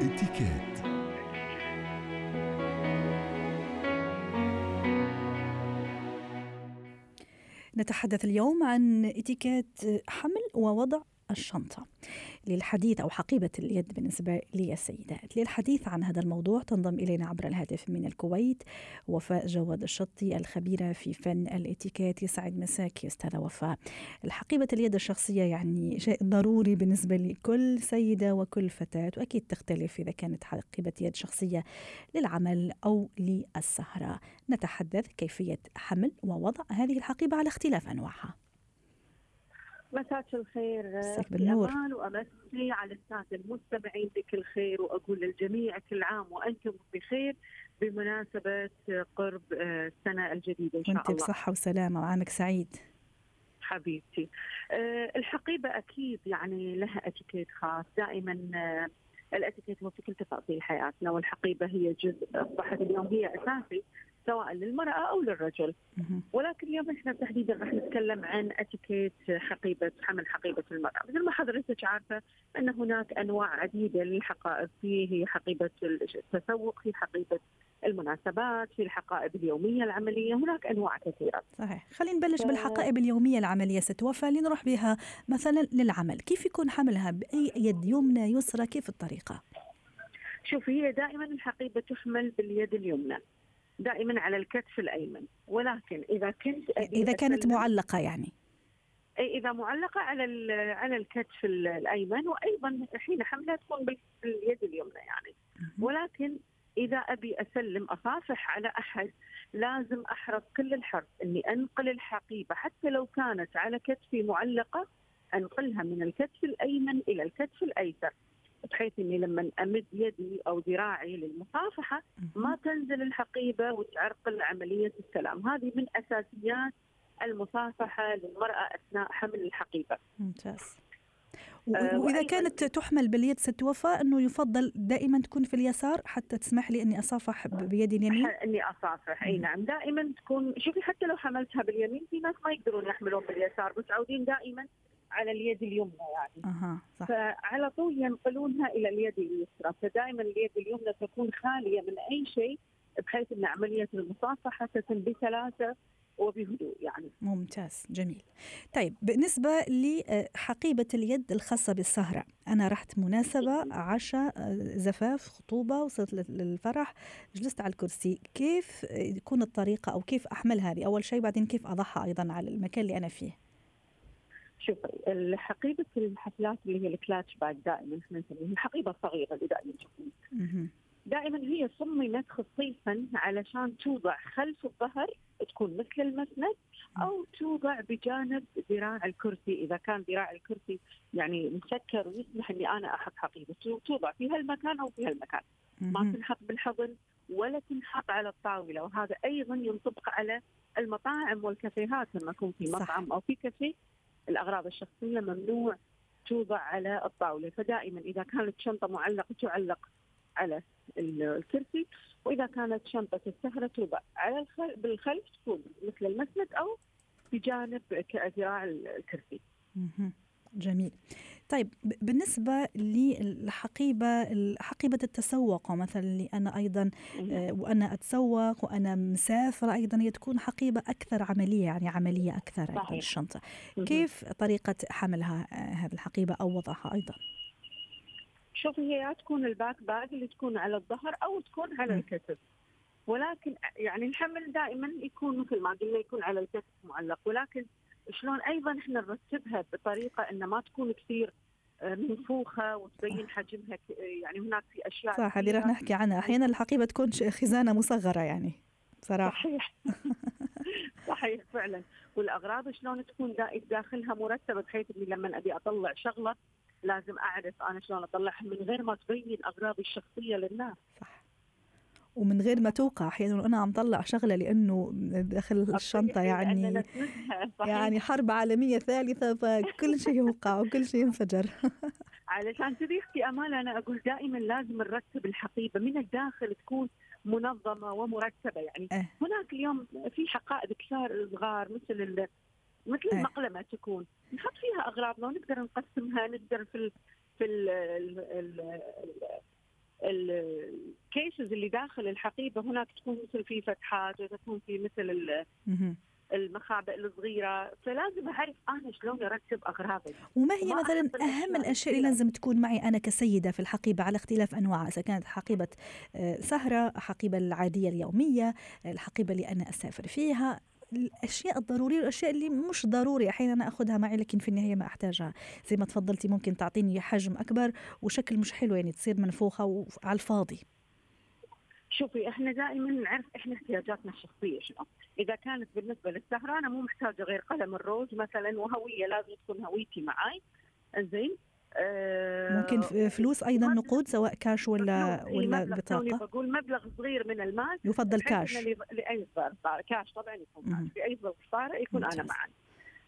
اتكات نتحدث اليوم عن إتيكيت حمل ووضع الشنطة. للحديث أو حقيبة اليد بالنسبة للسيدات للحديث عن هذا الموضوع تنضم إلينا عبر الهاتف من الكويت وفاء جواد الشطي الخبيرة في فن الإتيكيت يسعد مساك أستاذة وفاء. الحقيبة اليد الشخصية يعني شيء ضروري بالنسبة لكل سيدة وكل فتاة وأكيد تختلف إذا كانت حقيبة يد شخصية للعمل أو للسهرة. نتحدث كيفية حمل ووضع هذه الحقيبة على اختلاف أنواعها. مساك الخير مساك بالنور وأمسي على السادة المستمعين بكل خير وأقول للجميع كل عام وأنتم بخير بمناسبة قرب السنة الجديدة إن شاء وأنت الله. بصحة وسلامة وعامك سعيد. حبيبتي أه الحقيبة أكيد يعني لها إتيكيت خاص دائما الإتيكيت هو في كل تفاصيل حياتنا والحقيبة هي جزء اصبحت اليوم هي أساسي سواء للمرأة أو للرجل. ولكن اليوم إحنا تحديدا راح نتكلم عن اتيكيت حقيبة حمل حقيبة المرأة. مثل ما حضرتك عارفة أن هناك أنواع عديدة للحقائب. في حقيبة التسوق في حقيبة المناسبات في الحقائب اليومية العملية. هناك أنواع كثيرة. صحيح. خلينا نبلش ف... بالحقائب اليومية العملية ست وفاء. لنروح بها مثلا للعمل. كيف يكون حملها؟ بأي يد يمنى يسرى؟ كيف الطريقة؟ شوفي هي دائما الحقيبة تحمل باليد اليمنى. دائما على الكتف الأيمن. ولكن إذا كنت إذا كانت معلقة يعني. إذا معلقة على على الكتف الأيمن وأيضا حين حملها تكون باليد اليمنى يعني. ولكن إذا أبي أسلم أصافح على أحد لازم أحرص كل الحرص إني أنقل الحقيبة. حتى لو كانت على كتفي معلقة أنقلها من الكتف الأيمن إلى الكتف الأيسر. بحيث إني لما أمد يدي أو ذراعي للمصافحة ما تنزل الحقيبة وتعرقل عملية السلام، هذه من أساسيات المصافحة للمرأة أثناء حمل الحقيبة. ممتاز. وإذا كانت تحمل باليد ست وفاء إنه يفضل دائما تكون في اليسار حتى تسمح لي إني أصافح بيدي اليمين؟ إني أصافح أي نعم. دائما تكون شوفي حتى لو حملتها باليمين في ناس ما يقدرون يحملون باليسار متعودين دائما على اليد اليمنى يعني. أها صح. فعلى طول ينقلونها إلى اليد اليسرى. فدائما اليد اليمنى تكون خالية من أي شيء بحيث أن عملية المصافحة تتم بسلاسه وبهدوء يعني. ممتاز جميل. طيب بالنسبة لحقيبة اليد الخاصة بالسهرة أنا رحت مناسبة عشاء زفاف خطوبة وصلت للفرح جلست على الكرسي. كيف تكون الطريقة أو كيف أحمل هذه؟ أول شيء بعدين كيف أضعها أيضا على المكان اللي أنا فيه؟ شوفي حقيبة الحفلات اللي هي الكلاتش باك دائما إحنا نسميها الحقيبة الصغيرة اللي دائما تشوفونها دائما هي صممت خصيصا علشان توضع خلف الظهر تكون مثل المسند أو توضع بجانب ذراع الكرسي. إذا كان ذراع الكرسي يعني مسكر ويسمح إني أنا أحط حقيبة توضع في هالمكان أو في هالمكان. ما تنحط بالحضن ولا تنحط على الطاولة وهذا أيضا ينطبق على المطاعم والكافيهات لما يكون في مطعم صح. أو في كافيه الأغراض الشخصية ممنوع توضع على الطاولة فدائما إذا كانت شنطة معلقة تعلق على الكرسي وإذا كانت شنطة السهره توضع على الخلف بالخلف تكون مثل المسند أو بجانب ذراع الكرسي. جميل. طيب بالنسبة للحقيبة حقيبة التسوق مثلا اللي أنا أيضا وأنا أتسوق وأنا مسافرة أيضا هي تكون حقيبة أكثر عملية يعني عملية أكثر أيضا صحيح. الشنطة. كيف طريقة حملها هذه الحقيبة أو وضعها أيضا؟ شوفي هي تكون ال backpack اللي تكون على الظهر أو تكون على الكتف. ولكن يعني الحمل دائما يكون مثل ما قلنا يكون على الكتف معلق. ولكن شلون أيضا إحنا نرتبها بطريقة ان ما تكون كثير منفوخة وتبين حجمها يعني هناك في أشياء صح هذه راح نحكي عنها. أحيانا الحقيبة تكون خزانة مصغرة يعني صراحة. صحيح. صحيح فعلا. والأغراض شلون تكون داخلها مرتبة بحيث إني لما أبي أطلع شغلة لازم أعرف أنا شلون أطلعها من غير ما تبين أغراضي الشخصية للناس. صح. ومن غير ما توقع أحيانا أنا عم طلع شغلة لأنه داخل الشنطة يعني يعني حرب عالمية ثالثة فكل شيء يوقع وكل شيء ينفجر. علشان كذا أختي امال أنا أقول دائما لازم نرتب الحقيبة. من الداخل تكون منظمة ومرتبة. يعني أه. هناك اليوم في حقائب كثار صغار مثل مثل أه. المقلمة تكون. نحط فيها أغراضنا ونقدر نقسمها نقدر في ال في ال ال ال الكيسز اللي داخل الحقيبة هناك تكون مثل في فتحات وتكون في مثل المخابئ الصغيرة. فلازم أعرف أنا شلون أرتب أغراضي. وما هي مثلا أهم الأشياء اللي لازم تكون معي أنا كسيدة في الحقيبة على اختلاف انواعها إذا كانت حقيبة آه، سهرة حقيبة العادية اليومية الحقيبة اللي أنا أسافر فيها. الأشياء الضرورية والأشياء اللي مش ضروري أحيانا أخذها معي لكن في النهاية ما أحتاجها. زي ما تفضلتي ممكن تعطيني حجم أكبر وشكل مش حلو يعني تصير منفوخة وعلى الفاضي. شوفي إحنا دائما نعرف إحنا احتياجاتنا الشخصية شنو. إذا كانت بالنسبة للسهرة أنا مو محتاجة غير قلم الروز مثلا وهوية لازم تكون هويتي معي زين آه ممكن فلوس أيضا نقود سواء كاش ولا ولا بطاقة؟ بقول مبلغ صغير من المال يفضل كاش لأي ظرف كاش طبعا يكون في أي ظرف طارئ يكون أنا معي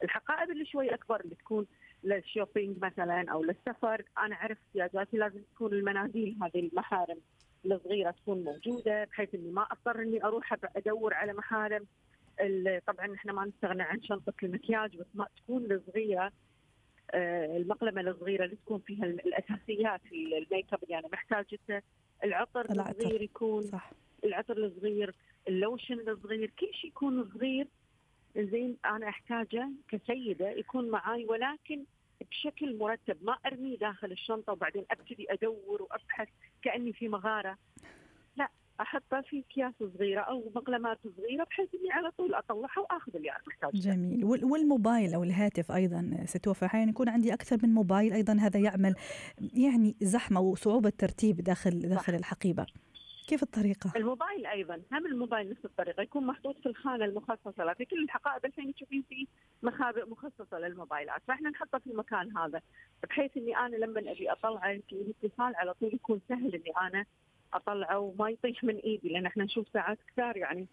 الحقائب اللي شوي أكبر اللي تكون لل shopping مثلا أو للسفر أنا اعرف احتياجاتي لازم تكون المناديل هذه المحارم الصغيرة تكون موجودة بحيث إني ما أضطر إني أروح أدور على محارم. طبعا إحنا ما نستغنى عن شنطة المكياج بس ما تكون الصغيره المقلمة الصغيرة اللي تكون فيها الاساسيات ال make up اللي أنا محتاجته العطر الصغير يكون صح. العطر الصغير اللوشن الصغير كل شيء يكون صغير. زين أنا أحتاجه كسيدة يكون معاي ولكن بشكل مرتب. ما أرميه داخل الشنطة وبعدين أبتدي أدور وأبحث كأني في مغارة. لا. احطها في أكياس صغيرة أو مقلمات صغيرة بحيث إني على طول أطلعها وأخذ اللي أنا محتاجة. جميل والموبايل أو الهاتف أيضا ستوفى أحيانا يكون عندي أكثر من موبايل أيضا هذا يعمل يعني زحمة وصعوبة ترتيب داخل داخل الحقيبة. كيف الطريقة؟ الموبايل أيضا هم الموبايل نفس الطريقة يكون محطوط في الخانة المخصصة في كل الحقائب الحين تشوفين في مخابئ مخصصة للموبايلات فإحنا نحطه في المكان هذا بحيث إني أنا لما أبي أطلعه في الاتصال على طول يكون سهل إني أنا أطلعه وما يطيح من إيدي لأن إحنا نشوف ساعات كثار يعني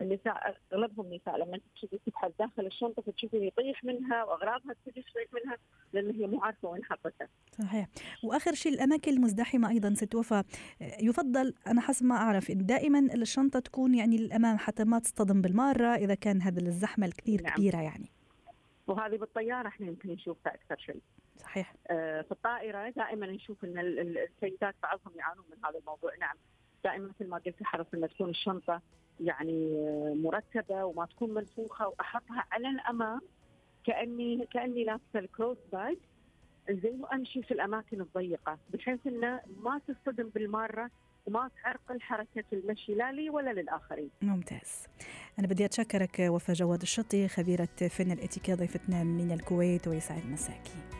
النساء أغلبهم نساء لما تشوفي تبحث داخل الشنطة فتشوفي يطيح منها وأغراضها تجي تطيح منها لأن هي مو عارفة وين حطتها. صحيح، وآخر شيء الأماكن المزدحمة أيضا ستوفى يفضل أنا حسب ما أعرف إن دائما الشنطة تكون يعني للأمام حتى ما تصطدم بالمارة إذا كان هذا الزحمة الكثير نعم. كبيرة يعني. وهذه بالطيارة إحنا يمكن نشوفها أكثر شيء. صحيح. آه في الطائرة دائما نشوف إن السيدات بعضهم يعانون من هذا الموضوع نعم. دائما مثل ما قلت حرص إن تكون الشنطة يعني مرتبة وما تكون منفوخة وأحطها على الأمام كاني كأني لابسة الكروس باج زين وامشي في الأماكن الضيقة بحيث إنه ما تصطدم بالمارة وما تعرقل حركة المشي لا لي ولا للآخرين. ممتاز. أنا بدي أتشكرك وفاء جواد الشطي خبيرة فن الاتيكيت ضيفتنا من الكويت ويسعد مساكي.